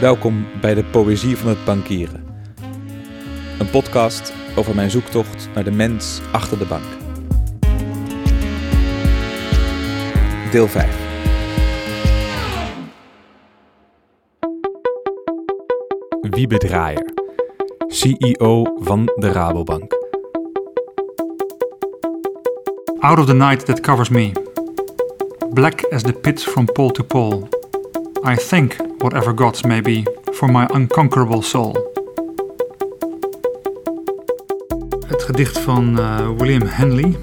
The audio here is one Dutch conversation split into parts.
Welkom bij de Poëzie van het Bankieren. Een podcast over mijn zoektocht naar de mens achter de bank. Deel 5. Wiebe Draaier, CEO van de Rabobank. Out of the night that covers me, black as the pit from pole to pole, I thank whatever gods may be for my unconquerable soul. Het gedicht van uh, William Henley.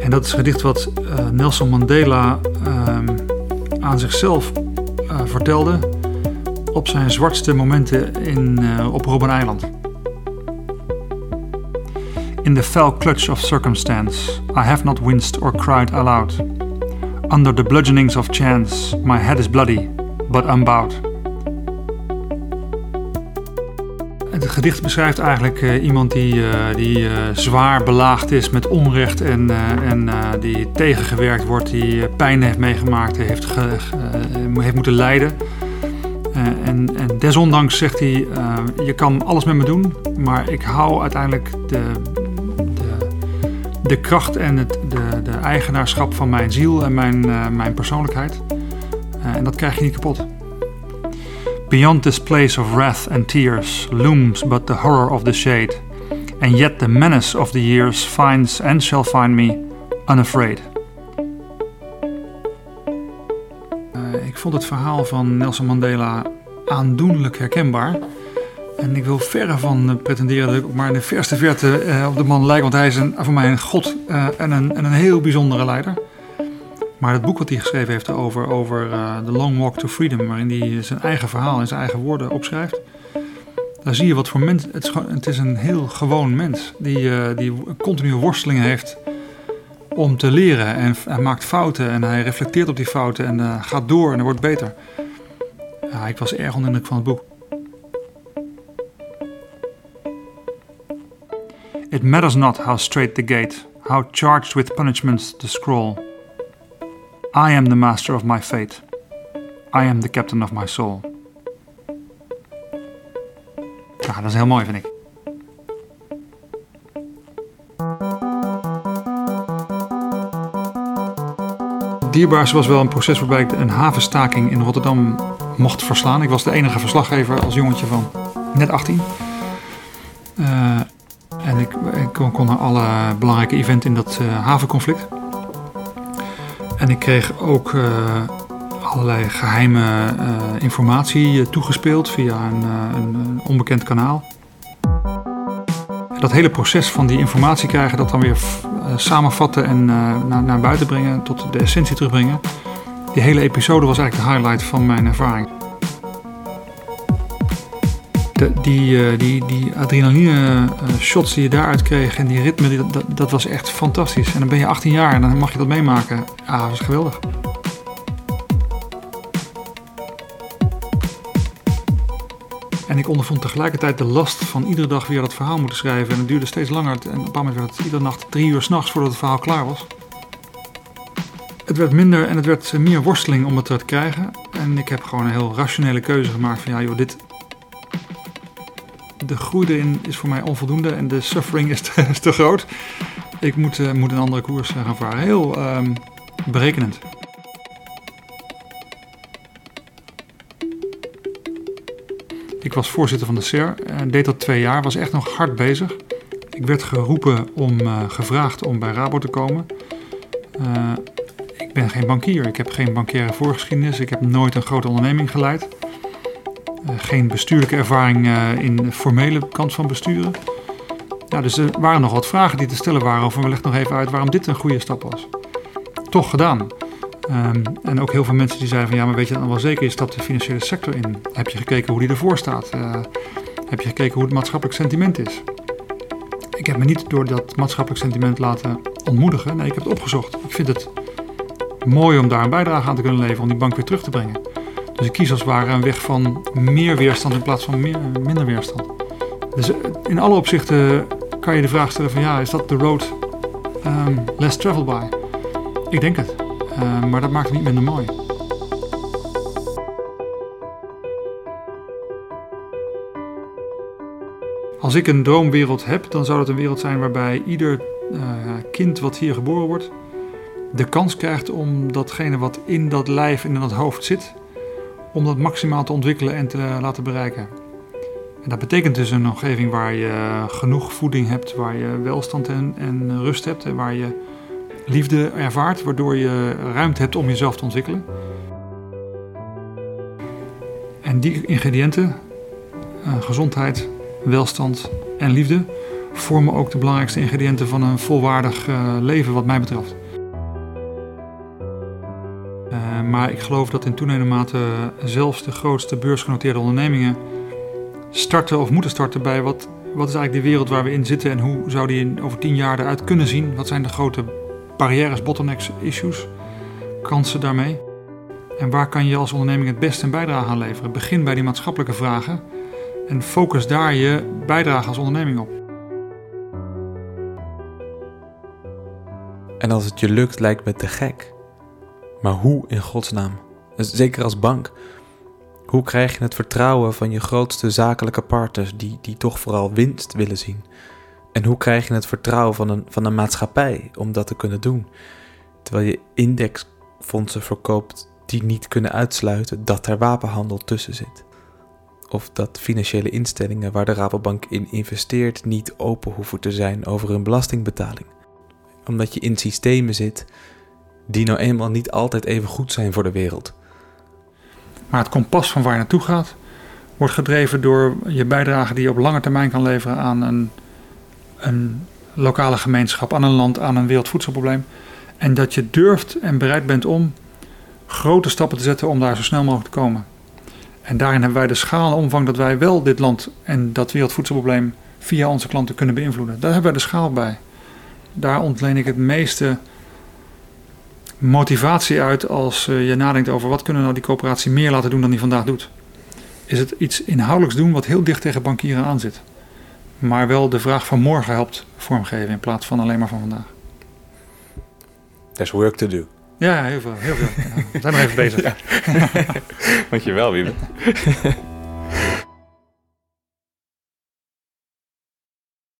En dat is een gedicht wat uh, Nelson Mandela uh, aan zichzelf uh, vertelde op zijn zwartste momenten in, op Robben Island. In the fell clutch of circumstance, I have not winced or cried aloud. Under the bludgeonings of chance, my head is bloody, but unbowed. Het gedicht beschrijft eigenlijk uh, iemand die, uh, die uh, zwaar belaagd is met onrecht en, en die tegengewerkt wordt, die pijn heeft meegemaakt, heeft, ge, heeft moeten lijden. en, en desondanks zegt hij: Je kan alles met me doen, maar ik hou uiteindelijk de, de, de kracht en het, de, de eigenaarschap van mijn ziel en mijn, mijn persoonlijkheid. en dat krijg je niet kapot. Beyond this place of wrath and tears looms but the horror of the shade, and yet the menace of the years finds and shall find me unafraid. Uh, ik vond het verhaal van Nelson Mandela aandoenlijk herkenbaar. En ik wil verre van pretenderen dat ik maar in de verste verte uh, op de man lijk, want hij is een, voor mij een god uh, en, een, en een heel bijzondere leider. Maar het boek wat hij geschreven heeft over, over The Long Walk to Freedom, waarin hij zijn eigen verhaal in zijn eigen woorden opschrijft, daar zie je wat voor mens. Het is, gewoon, het is een heel gewoon mens die, die continue worstelingen heeft om te leren. En hij maakt fouten en hij reflecteert op die fouten en gaat door en wordt beter. Ja, ik was erg onder indruk van het boek. It matters not how straight the gate, how charged with punishments the scroll. I am the master of my fate. I am the captain of my soul. Ja, dat is heel mooi, vind ik. Dierbaars was wel een proces waarbij ik een havenstaking in Rotterdam mocht verslaan. Ik was de enige verslaggever als jongetje van net 18. Uh, en ik, kon, naar alle belangrijke events in dat uh, havenconflict. En ik kreeg ook uh, allerlei geheime uh, informatie toegespeeld via een, een, een, onbekend kanaal. Dat hele proces van die informatie krijgen, dat dan weer samenvatten en naar, naar buiten brengen, tot de essentie terugbrengen. Die hele episode was eigenlijk de highlight van mijn ervaring. Die, die, die adrenaline shots die je daaruit kreeg en die ritme, dat, dat was echt fantastisch. En dan ben je 18 jaar en dan mag je dat meemaken. Ah, dat was geweldig. En ik ondervond tegelijkertijd de last van iedere dag weer dat verhaal moeten schrijven. En het duurde steeds langer. En op een bepaald moment werd het iedere nacht drie uur s'nachts voordat het verhaal klaar was. Het werd minder en het werd meer worsteling om het te krijgen. En ik heb gewoon een heel rationele keuze gemaakt van ja joh, dit... De groei erin is voor mij onvoldoende en de suffering is te, is te groot. Ik moet, uh, moet een andere koers gaan varen. Heel um, berekenend. Ik was voorzitter van de SER en deed dat twee jaar. Was echt nog hard bezig. Ik werd geroepen om, uh, gevraagd om bij Rabo te komen. Ik ben geen bankier. Ik heb geen bankaire voorgeschiedenis. Ik heb nooit een grote onderneming geleid. Uh, geen bestuurlijke ervaring in de formele kant van besturen. Ja, dus er waren nog wat vragen die te stellen waren over. We leggen nog even uit waarom dit een goede stap was. Toch gedaan. Um, en ook heel veel mensen die zeiden van ja, maar weet je dan wel zeker, je stapt de financiële sector in. Heb je gekeken hoe die ervoor staat? Uh, heb je gekeken hoe het maatschappelijk sentiment is? Ik heb me niet door dat maatschappelijk sentiment laten ontmoedigen. Nee, ik heb het opgezocht. Ik vind het mooi om daar een bijdrage aan te kunnen leveren om die bank weer terug te brengen. Dus de kies als het ware een weg van meer weerstand in plaats van minder weerstand. Dus eh, in alle opzichten kan je de vraag stellen van ja, is dat de road ehm, less traveled by? Ik denk het, ehm, maar dat maakt het niet minder mooi. Als ik een droomwereld heb, dan zou dat een wereld zijn waarbij ieder eh, kind wat hier geboren wordt, de kans krijgt om datgene wat in dat lijf en in dat hoofd zit, om dat maximaal te ontwikkelen en te laten bereiken. En dat betekent dus een omgeving waar je genoeg voeding hebt, waar je welstand en, en rust hebt, en waar je liefde ervaart, waardoor je ruimte hebt om jezelf te ontwikkelen. En die ingrediënten, uh, gezondheid, welstand en liefde, vormen ook de belangrijkste ingrediënten van een volwaardig uh, leven, wat mij betreft. Uh, maar ik geloof dat in toenemende mate zelfs de grootste beursgenoteerde ondernemingen starten of moeten starten bij wat, wat is eigenlijk die wereld waar we in zitten en hoe zou die over tien jaar eruit kunnen zien? Wat zijn de grote barrières, bottlenecks, issues, kansen daarmee? En waar kan je als onderneming het beste een bijdrage aan leveren? Begin bij die maatschappelijke vragen en focus daar je bijdrage als onderneming op. En als het je lukt, lijkt me te gek. Maar hoe in godsnaam? Zeker als bank. Hoe krijg je het vertrouwen van je grootste zakelijke partners die, die toch vooral winst willen zien? En hoe krijg je het vertrouwen van een, van een maatschappij om dat te kunnen doen? Terwijl je indexfondsen verkoopt die niet kunnen uitsluiten dat er wapenhandel tussen zit. Of dat financiële instellingen waar de Rabobank in investeert niet open hoeven te zijn over hun belastingbetaling. Omdat je in systemen zit die nou eenmaal niet altijd even goed zijn voor de wereld. Maar het kompas van waar je naartoe gaat, wordt gedreven door je bijdrage die je op lange termijn kan leveren aan een, een lokale gemeenschap, aan een land, aan een wereldvoedselprobleem. En dat je durft en bereid bent om grote stappen te zetten om daar zo snel mogelijk te komen. En daarin hebben wij de schaal en omvang dat wij wel dit land en dat wereldvoedselprobleem via onze klanten kunnen beïnvloeden. Daar hebben wij de schaal bij. Daar ontleen ik het meeste motivatie uit als eh, je nadenkt over wat kunnen we nou die coöperatie meer laten doen dan die vandaag doet. Is het iets inhoudelijks doen wat heel dicht tegen bankieren aan zit. Maar wel de vraag van morgen helpt vormgeven in plaats van alleen maar van vandaag. There's work to do. Ja, heel veel. Heel veel. we zijn nog even bezig. Ja. Dankjewel, Wiebe.